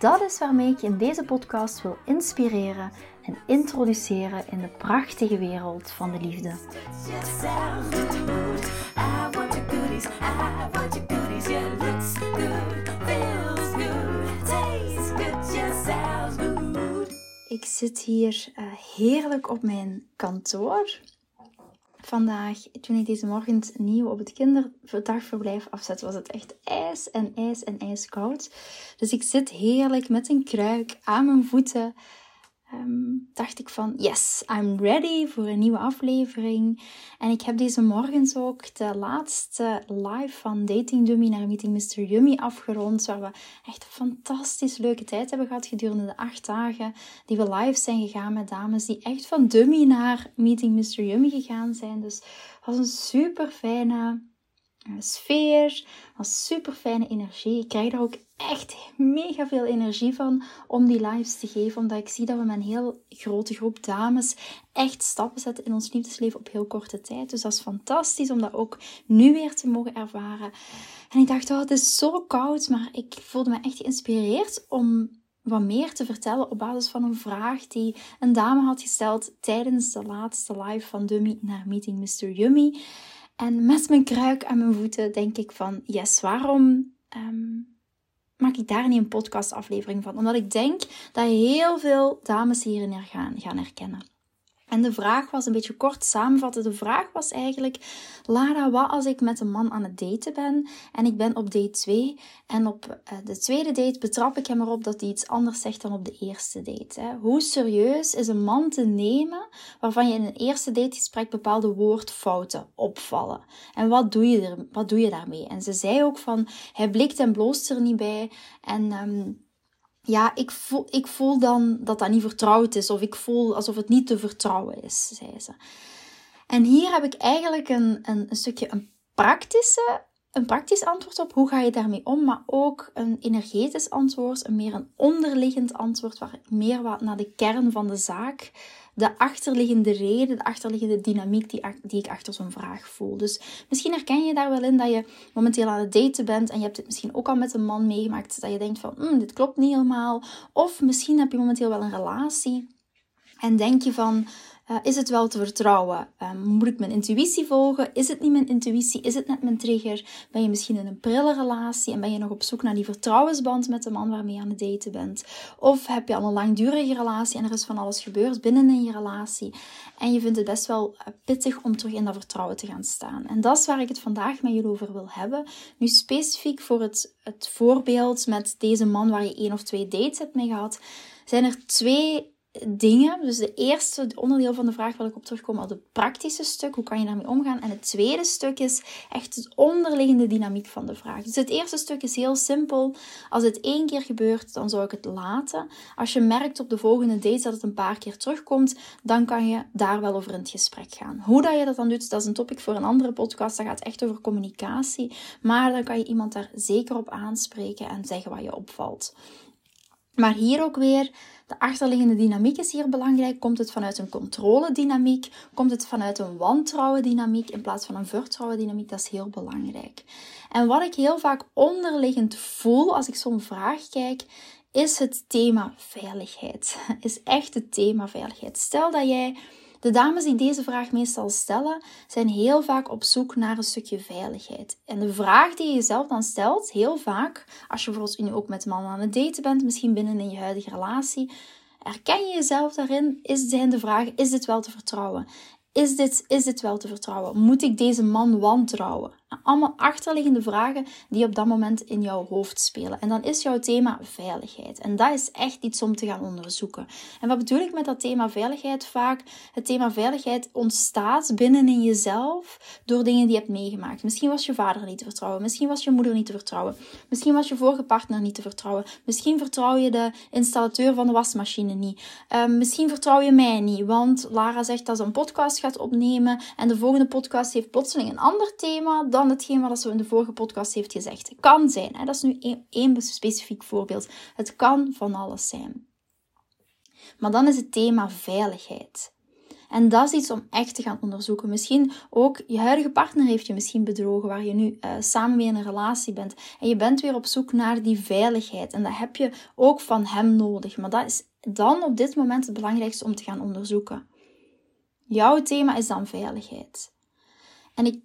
Dat is waarmee ik je in deze podcast wil inspireren en introduceren in de prachtige wereld van de liefde. Ik zit hier uh, heerlijk op mijn kantoor vandaag, toen ik deze morgen nieuw op het kinderdagverblijf afzet, was het echt ijs en ijs en ijskoud. Dus ik zit heerlijk met een kruik aan mijn voeten Ehm, dacht ik van yes, I'm ready voor een nieuwe aflevering. En ik heb deze morgens ook de laatste live van Dating Dummy naar Meeting Mr. Yummy afgerond. Waar we echt een fantastisch leuke tijd hebben gehad gedurende de acht dagen die we live zijn gegaan met dames die echt van Dummy naar Meeting Mr. Yummy gegaan zijn. Dus het was een super fijne sfeer, was super fijne energie. Ik krijg daar ook echt mega veel energie van om die lives te geven, omdat ik zie dat we met een heel grote groep dames echt stappen zetten in ons liefdesleven op heel korte tijd. Dus dat is fantastisch om dat ook nu weer te mogen ervaren. En ik dacht, oh, het is zo koud, maar ik voelde me echt geïnspireerd om wat meer te vertellen op basis van een vraag die een dame had gesteld tijdens de laatste live van Dummy naar Meeting Mr. Yummy. En met mijn kruik aan mijn voeten denk ik van, yes, waarom ehm, maak ik daar niet een podcastaflevering van? Omdat ik denk dat heel veel dames hierin gaan, gaan herkennen. En de vraag was een beetje kort samenvatten. De vraag was eigenlijk: Lara, wat als ik met een man aan het daten ben en ik ben op date 2 en op eh, de tweede date betrap ik hem erop dat hij iets anders zegt dan op de eerste date? Hè? Hoe serieus is een man te nemen waarvan je in een eerste dategesprek bepaalde woordfouten opvallen? En wat doe je, er, wat doe je daarmee? En ze zei ook van: hij blikt en bloost er niet bij en. Um, ja, ik voel, ik voel dan dat dat niet vertrouwd is. Of ik voel alsof het niet te vertrouwen is, zei ze. En hier heb ik eigenlijk een, een, een stukje een praktische een praktisch antwoord op hoe ga je daarmee om, maar ook een energetisch antwoord, een meer een onderliggend antwoord, waar ik meer wat naar de kern van de zaak, de achterliggende reden, de achterliggende dynamiek die, die ik achter zo'n vraag voel. Dus misschien herken je daar wel in dat je momenteel aan het daten bent en je hebt het misschien ook al met een man meegemaakt, dat je denkt van, hm, dit klopt niet helemaal. Of misschien heb je momenteel wel een relatie en denk je van, uh, is het wel te vertrouwen? Um, moet ik mijn intuïtie volgen? Is het niet mijn intuïtie? Is het net mijn trigger? Ben je misschien in een prille relatie en ben je nog op zoek naar die vertrouwensband met de man waarmee je aan het daten bent? Of heb je al een langdurige relatie en er is van alles gebeurd binnen in je relatie en je vindt het best wel eh, pittig om terug in dat vertrouwen te gaan staan? En dat is waar ik het vandaag met jullie over wil hebben. Nu specifiek voor het, het voorbeeld met deze man waar je één of twee dates hebt mee gehad, zijn er twee dingen. Dus de eerste onderdeel van de vraag wil ik op terugkomen, al het praktische stuk. Hoe kan je daarmee omgaan? En het tweede stuk is echt het onderliggende dynamiek van de vraag. Dus het eerste stuk is heel simpel. Als het één keer gebeurt, dan zou ik het laten. Als je merkt op de volgende date dat het een paar keer terugkomt, dan kan je daar wel over in het gesprek gaan. Hoe dat je dat dan doet, dat is een topic voor een andere podcast. Dat gaat echt over communicatie. Maar dan kan je iemand daar zeker op aanspreken en zeggen wat je opvalt. Maar hier ook weer, de achterliggende dynamiek is hier belangrijk. Komt het vanuit een controledynamiek? Komt het vanuit een wantrouwen dynamiek in plaats van een vertrouwen dynamiek? Dat is heel belangrijk. En wat ik heel vaak onderliggend voel als ik zo'n vraag kijk, is het thema veiligheid. Is echt het thema veiligheid. Stel dat jij de dames die deze vraag meestal stellen, zijn heel vaak op zoek naar een stukje veiligheid. En de vraag die je jezelf dan stelt, heel vaak, als je bijvoorbeeld nu ook met een man aan het daten bent, misschien binnen in je huidige relatie, herken je jezelf daarin? Is zijn de vraag: is dit wel te vertrouwen? Is dit, is dit wel te vertrouwen? Moet ik deze man wantrouwen? Allemaal achterliggende vragen die op dat moment in jouw hoofd spelen. En dan is jouw thema veiligheid. En dat is echt iets om te gaan onderzoeken. En wat bedoel ik met dat thema veiligheid? Vaak het thema veiligheid ontstaat binnenin jezelf door dingen die je hebt meegemaakt. Misschien was je vader niet te vertrouwen. Misschien was je moeder niet te vertrouwen. Misschien was je vorige partner niet te vertrouwen. Misschien vertrouw je de installateur van de wasmachine niet. Ehm, misschien vertrouw je mij niet. Want Lara zegt dat ze een podcast gaat opnemen. En de volgende podcast heeft plotseling een ander thema dan hetgeen wat ze in de vorige podcast heeft gezegd. Kan zijn, hè? dat is nu één specifiek voorbeeld. Het kan van alles zijn. Maar dan is het thema veiligheid. En dat is iets om echt te gaan onderzoeken. Misschien ook je huidige partner heeft je misschien bedrogen, waar je nu uh, samen mee in een relatie bent. En je bent weer op zoek naar die veiligheid. En dat heb je ook van hem nodig. Maar dat is dan op dit moment het belangrijkste om te gaan onderzoeken. Jouw thema is dan veiligheid. En ik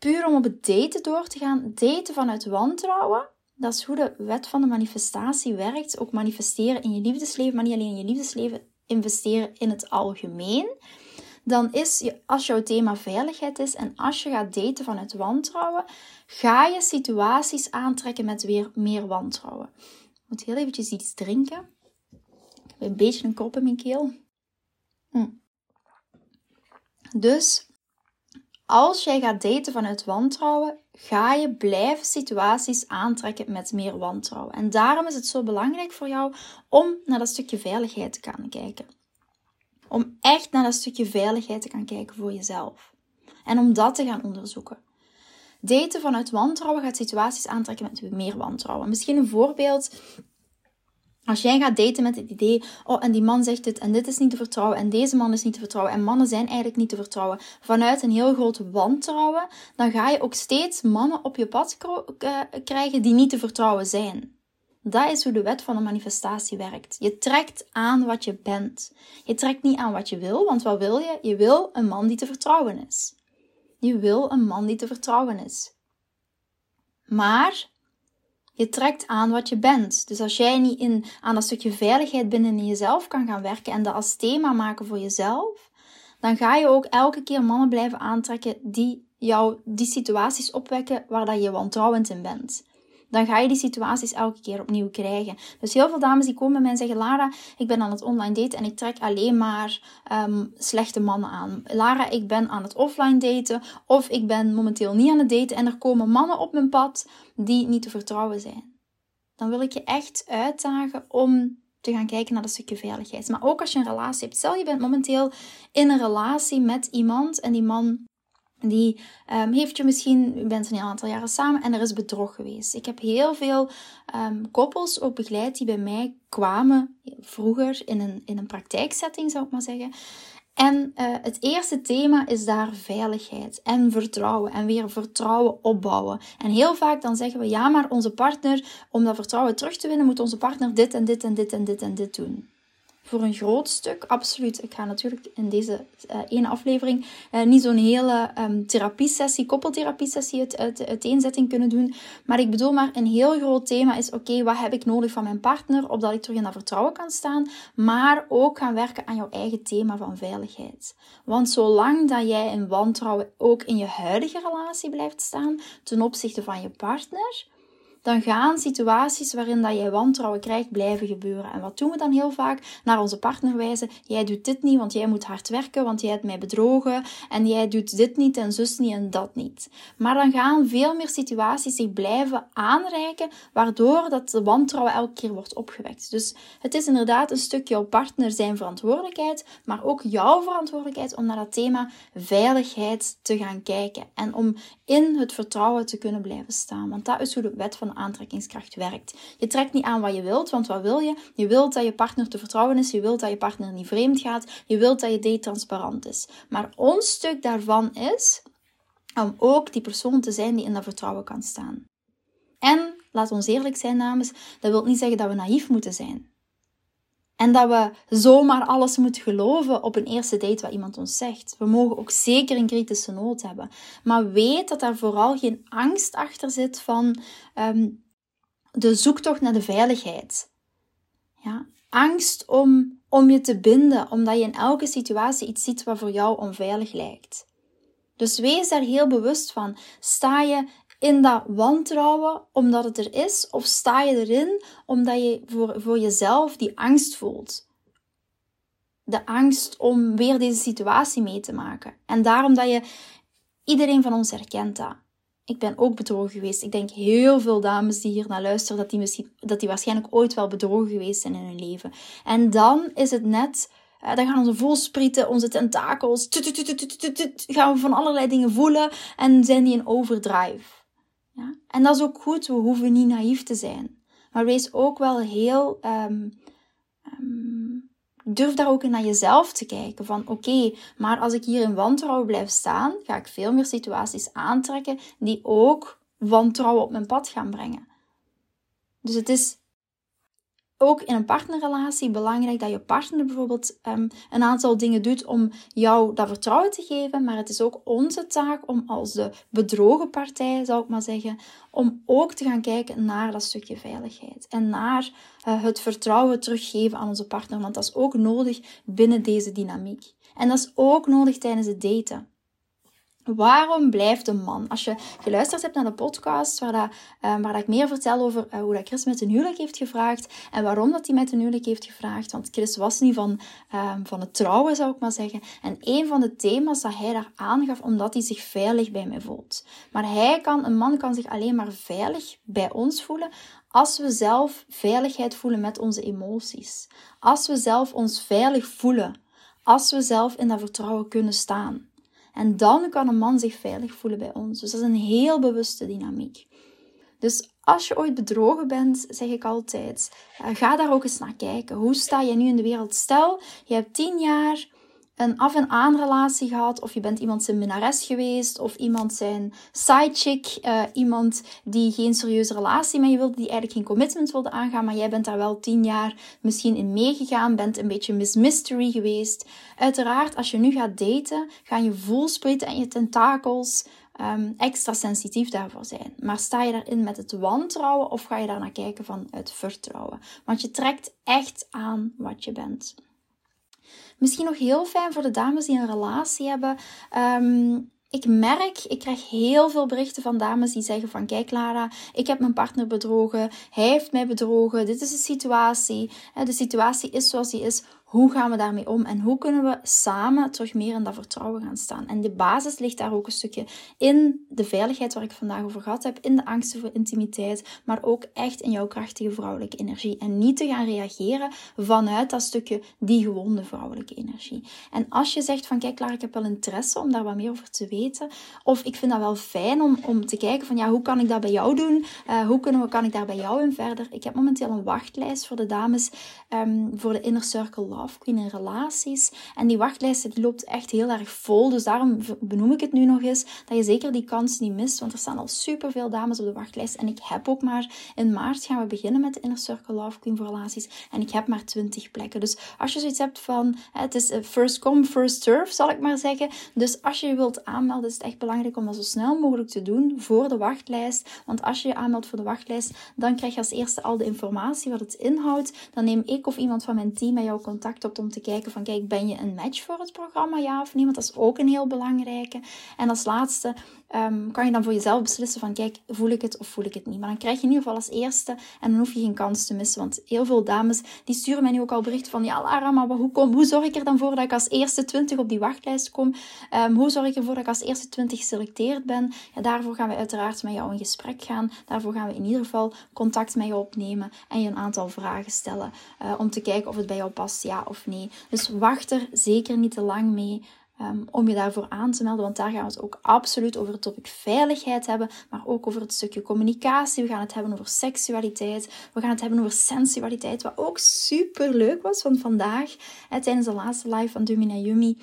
puur om op het daten door te gaan, daten vanuit wantrouwen, dat is hoe de wet van de manifestatie werkt. Ook manifesteren in je liefdesleven, maar niet alleen in je liefdesleven, investeren in het algemeen. Dan is, je, als jouw thema veiligheid is en als je gaat daten vanuit wantrouwen, ga je situaties aantrekken met weer meer wantrouwen. Ik moet heel eventjes iets drinken. Ik heb een beetje een kop in mijn keel. Hm. Dus als jij gaat daten vanuit wantrouwen, ga je blijven situaties aantrekken met meer wantrouwen. En daarom is het zo belangrijk voor jou om naar dat stukje veiligheid te gaan kijken. Om echt naar dat stukje veiligheid te gaan kijken voor jezelf. En om dat te gaan onderzoeken. Daten vanuit wantrouwen gaat situaties aantrekken met meer wantrouwen. Misschien een voorbeeld als jij gaat daten met het idee, oh en die man zegt dit en dit is niet te vertrouwen en deze man is niet te vertrouwen en mannen zijn eigenlijk niet te vertrouwen, vanuit een heel groot wantrouwen, dan ga je ook steeds mannen op je pad eh, krijgen die niet te vertrouwen zijn. Dat is hoe de wet van de manifestatie werkt. Je trekt aan wat je bent. Je trekt niet aan wat je wil, want wat wil je? Je wil een man die te vertrouwen is. Je wil een man die te vertrouwen is. Maar je trekt aan wat je bent. Dus als jij niet in, aan dat stukje veiligheid binnen in jezelf kan gaan werken en dat als thema maken voor jezelf, dan ga je ook elke keer mannen blijven aantrekken die jou die situaties opwekken waar dat je wantrouwend in bent dan ga je die situaties elke keer opnieuw krijgen. Dus heel veel dames die komen bij mij en zeggen: Lara, ik ben aan het online daten en ik trek alleen maar ehm, slechte mannen aan. Lara, ik ben aan het offline daten of ik ben momenteel niet aan het daten en er komen mannen op mijn pad die niet te vertrouwen zijn. Dan wil ik je echt uitdagen om te gaan kijken naar dat stukje veiligheid. Maar ook als je een relatie hebt. Stel je bent momenteel in een relatie met iemand en die man die um, heeft je misschien, u bent een aantal jaren samen en er is bedrog geweest. Ik heb heel veel um, koppels ook begeleid die bij mij kwamen vroeger in een, in een praktijksetting, zou ik maar zeggen. En uh, het eerste thema is daar veiligheid en vertrouwen en weer vertrouwen opbouwen. En heel vaak dan zeggen we ja, maar onze partner, om dat vertrouwen terug te winnen, moet onze partner dit en dit en dit en dit en dit doen voor een groot stuk, absoluut. Ik ga natuurlijk in deze uh, ene aflevering uh, niet zo'n hele um, therapiesessie, koppeltherapiesessie het, het, uiteenzetting kunnen doen. Maar ik bedoel maar, een heel groot thema is, oké, wat heb ik nodig van mijn partner, opdat ik terug in dat vertrouwen kan staan. Maar ook gaan werken aan jouw eigen thema van veiligheid. Want zolang dat jij in wantrouwen ook in je huidige relatie blijft staan, ten opzichte van je partner dan gaan situaties waarin dat jij wantrouwen krijgt blijven gebeuren. En wat doen we dan heel vaak? Naar onze partner wijzen. Jij doet dit niet, want jij moet hard werken, want jij hebt mij bedrogen. En jij doet dit niet en zus niet en dat niet. Maar dan gaan veel meer situaties zich blijven aanreiken, waardoor dat de wantrouwen elke keer wordt opgewekt. Dus het is inderdaad een stuk jouw partner zijn verantwoordelijkheid, maar ook jouw verantwoordelijkheid om naar dat thema veiligheid te gaan kijken. En om in het vertrouwen te kunnen blijven staan. Want dat is hoe de wet van aantrekkingskracht werkt. Je trekt niet aan wat je wilt, want wat wil je? Je wilt dat je partner te vertrouwen is, je wilt dat je partner niet vreemd gaat, je wilt dat je date transparant is. Maar ons stuk daarvan is om ook die persoon te zijn die in dat vertrouwen kan staan. En, laat ons eerlijk zijn, dames, dat wil niet zeggen dat we naïef moeten zijn. En dat we zomaar alles moeten geloven op een eerste date wat iemand ons zegt. We mogen ook zeker een kritische noot hebben. Maar weet dat daar vooral geen angst achter zit van ehm, de zoektocht naar de veiligheid. Ja? Angst om, om je te binden, omdat je in elke situatie iets ziet wat voor jou onveilig lijkt. Dus wees daar heel bewust van. Sta je in dat wantrouwen omdat het er is? Of sta je erin omdat je voor, voor jezelf die angst voelt? De angst om weer deze situatie mee te maken. En daarom dat je, iedereen van ons herkent dat. Ik ben ook bedrogen geweest. Ik denk heel veel dames die hier naar luisteren, dat die, misschien, dat die waarschijnlijk ooit wel bedrogen geweest zijn in hun leven. En dan is het net, uh, dan gaan onze volsprieten, onze tentakels, gaan we van allerlei dingen voelen en zijn die in overdrive. Ja? En dat is ook goed, we hoeven niet naïef te zijn. Maar wees ook wel heel. Um, um, durf daar ook naar jezelf te kijken. Van oké, maar als ik hier in wantrouwen blijf staan, ga ik veel meer situaties aantrekken die ook wantrouwen op mijn pad gaan brengen. Dus het is ook in een partnerrelatie belangrijk dat je partner bijvoorbeeld um, een aantal dingen doet om jou dat vertrouwen te geven. Maar het is ook onze taak om als de bedrogen partij, zou ik maar zeggen, om ook te gaan kijken naar dat stukje veiligheid. En naar uh, het vertrouwen teruggeven aan onze partner. Want dat is ook nodig binnen deze dynamiek. En dat is ook nodig tijdens het daten. Waarom blijft een man? Als je geluisterd hebt naar de podcast waar, dat, waar dat ik meer vertel over uh, hoe dat Chris met een huwelijk heeft gevraagd en waarom dat hij met een huwelijk heeft gevraagd. Want Chris was niet van, uh, van het trouwen, zou ik maar zeggen. En een van de thema's dat hij daar aangaf, omdat hij zich veilig bij mij voelt. Maar hij kan, een man kan zich alleen maar veilig bij ons voelen als we zelf veiligheid voelen met onze emoties. Als we zelf ons veilig voelen. Als we zelf in dat vertrouwen kunnen staan. En dan kan een man zich veilig voelen bij ons. Dus dat is een heel bewuste dynamiek. Dus als je ooit bedrogen bent, zeg ik altijd, eh, ga daar ook eens naar kijken. Hoe sta je nu in de wereld? Stel, je hebt tien jaar een af- en aan relatie gehad, of je bent iemand zijn minnares geweest, of iemand zijn sidechick, uh, iemand die geen serieuze relatie met je wilde, die eigenlijk geen commitment wilde aangaan, maar jij bent daar wel tien jaar misschien in meegegaan, bent een beetje Miss Mystery geweest. Uiteraard, als je nu gaat daten, gaan je voelsprieten en je tentakels um, extra sensitief daarvoor zijn. Maar sta je daarin met het wantrouwen of ga je daar naar kijken vanuit vertrouwen? Want je trekt echt aan wat je bent. Misschien nog heel fijn voor de dames die een relatie hebben. Um, ik merk, ik krijg heel veel berichten van dames die zeggen van kijk Lara, ik heb mijn partner bedrogen, hij heeft mij bedrogen, dit is de situatie, de situatie is zoals die is, hoe gaan we daarmee om en hoe kunnen we samen terug meer in dat vertrouwen gaan staan? En de basis ligt daar ook een stukje in de veiligheid waar ik vandaag over gehad heb, in de angsten voor intimiteit, maar ook echt in jouw krachtige vrouwelijke energie. En niet te gaan reageren vanuit dat stukje die gewonde vrouwelijke energie. En als je zegt van kijk klaar, ik heb wel interesse om daar wat meer over te weten, of ik vind dat wel fijn om, om te kijken van ja, hoe kan ik dat bij jou doen? Uh, hoe kunnen we, kan ik daar bij jou in verder? Ik heb momenteel een wachtlijst voor de dames um, voor de Inner Circle Love Queen in relaties. En die wachtlijst die loopt echt heel erg vol. Dus daarom benoem ik het nu nog eens. Dat je zeker die kans niet mist. Want er staan al superveel dames op de wachtlijst. En ik heb ook maar in maart gaan we beginnen met de Inner Circle Love Queen voor relaties. En ik heb maar 20 plekken. Dus als je zoiets hebt van het is first come, first serve, zal ik maar zeggen. Dus als je je wilt aanmelden, is het echt belangrijk om dat zo snel mogelijk te doen voor de wachtlijst. Want als je je aanmeldt voor de wachtlijst, dan krijg je als eerste al de informatie wat het inhoudt. Dan neem ik of iemand van mijn team met jou contact om te kijken van kijk, ben je een match voor het programma, ja of nee? Want dat is ook een heel belangrijke. En als laatste um, kan je dan voor jezelf beslissen van kijk, voel ik het of voel ik het niet. Maar dan krijg je in ieder geval als eerste en dan hoef je geen kans te missen. Want heel veel dames die sturen mij nu ook al bericht van ja Lara, maar hoe, kom, hoe zorg ik er dan voor dat ik als eerste 20 op die wachtlijst kom? Um, hoe zorg ik ervoor dat ik als eerste 20 geselecteerd ben? Ja, daarvoor gaan we uiteraard met jou in gesprek gaan. Daarvoor gaan we in ieder geval contact met je opnemen en je een aantal vragen stellen uh, om te kijken of het bij jou past, ja of nee. Dus wacht er zeker niet te lang mee. Um, om je daarvoor aan te melden. Want daar gaan we het ook absoluut over het topic veiligheid hebben. Maar ook over het stukje communicatie. We gaan het hebben over seksualiteit. We gaan het hebben over sensualiteit. Wat ook super leuk was. Want vandaag, hè, tijdens de laatste live van Dumina Yumi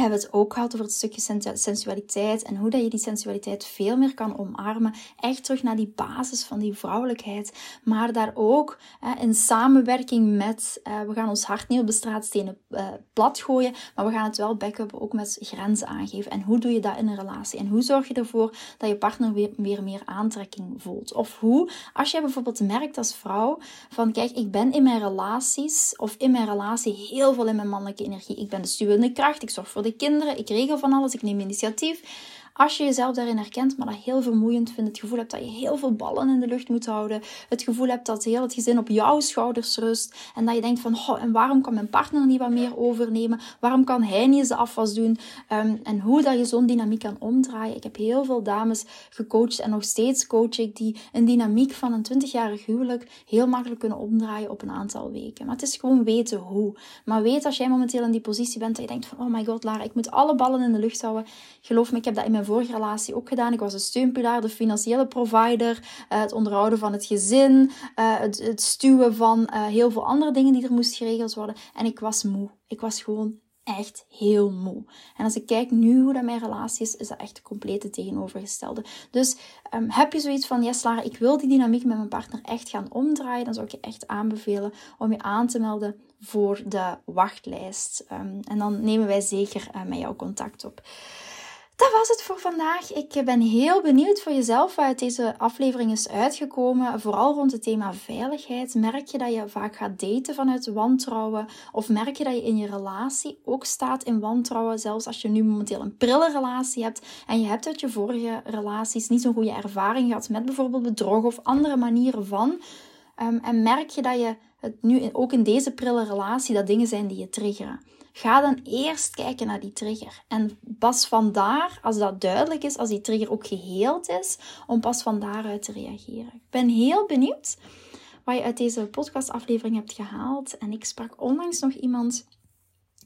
hebben het ook gehad over het stukje sensualiteit en hoe dat je die sensualiteit veel meer kan omarmen. Echt terug naar die basis van die vrouwelijkheid. Maar daar ook in samenwerking met, uh, we gaan ons hart niet op de straatstenen uh, plat gooien, maar we gaan het wel backup ook met grenzen aangeven. En hoe doe je dat in een relatie? En hoe zorg je ervoor dat je partner weer, weer meer aantrekking voelt? Of hoe, als je bijvoorbeeld merkt als vrouw van kijk, ik ben in mijn relaties of in mijn relatie heel veel in mijn mannelijke energie. Ik ben de stuwende kracht, ik zorg voor de kinderen, ik regel van alles, ik neem initiatief. Als je jezelf daarin herkent, maar dat heel vermoeiend vindt, het gevoel hebt dat je heel veel ballen in de lucht moet houden, het gevoel hebt dat heel het gezin op jouw schouders rust en dat je denkt van, en waarom kan mijn partner niet wat meer overnemen? Waarom kan hij niet eens de afwas doen? Um, en hoe dat je zo'n dynamiek kan omdraaien. Ik heb heel veel dames gecoacht en nog steeds coach ik die een dynamiek van een 20-jarig huwelijk heel makkelijk kunnen omdraaien op een aantal weken. Maar het is gewoon weten hoe. Maar weet als jij momenteel in die positie bent dat je denkt van, oh my god Lara, ik moet alle ballen in de lucht houden. Geloof me, ik heb dat in mijn vorige relatie ook gedaan. Ik was de steunpilaar, de financiële provider, uh, het onderhouden van het gezin, uh, het, het, stuwen van uh, heel veel andere dingen die er moesten geregeld worden. En ik was moe. Ik was gewoon echt heel moe. En als ik kijk nu hoe dat mijn relatie is, is dat echt de complete tegenovergestelde. Dus um, heb je zoiets van, yes Lara, ik wil die dynamiek met mijn partner echt gaan omdraaien, dan zou ik je echt aanbevelen om je aan te melden voor de wachtlijst. Um, en dan nemen wij zeker met jou contact op dat was het voor vandaag. Ik ben heel benieuwd voor jezelf waaruit deze aflevering is uitgekomen. Vooral rond het thema veiligheid. Merk je dat je vaak gaat daten vanuit wantrouwen? Of merk je dat je in je relatie ook staat in wantrouwen? Zelfs als je nu momenteel een prille relatie hebt en je hebt uit je vorige relaties niet zo'n goede ervaring gehad met bijvoorbeeld bedrog of andere manieren van. Um, en merk je dat je het nu ook in deze prille relatie dat dingen zijn die je triggeren? Ga dan eerst kijken naar die trigger. En pas vandaar, als dat duidelijk is, als die trigger ook geheeld is, om pas van daaruit te reageren. Ik ben heel benieuwd wat je uit deze podcastaflevering hebt gehaald. En ik sprak onlangs nog iemand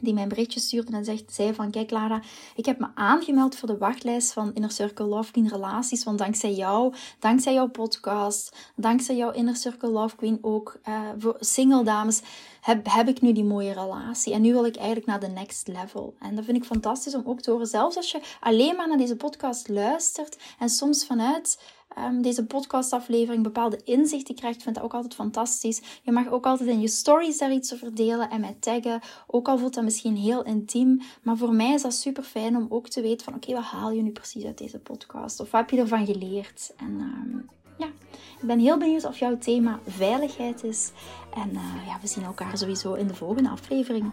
die mij een berichtje stuurde en zegt, zei van, kijk Lara, ik heb me aangemeld voor de wachtlijst van Inner Circle Love Queen Relaties, want dankzij jou, dankzij jouw podcast, dankzij jouw Inner Circle Love Queen ook, uh, voor single dames, heb, heb ik nu die mooie relatie. En nu wil ik eigenlijk naar de next level. En dat vind ik fantastisch om ook te horen, zelfs als je alleen maar naar deze podcast luistert en soms vanuit um, deze podcastaflevering bepaalde inzichten krijgt, vind dat ook altijd fantastisch. Je mag ook altijd in je stories daar iets over delen en mij taggen. Ook al voelt dat misschien heel intiem, maar voor mij is dat super fijn om ook te weten van oké, wat haal je nu precies uit deze podcast? Of wat heb je ervan geleerd? En um, ja, ik ben heel benieuwd of jouw thema veiligheid is. En uh, ja, we zien elkaar sowieso in de volgende aflevering.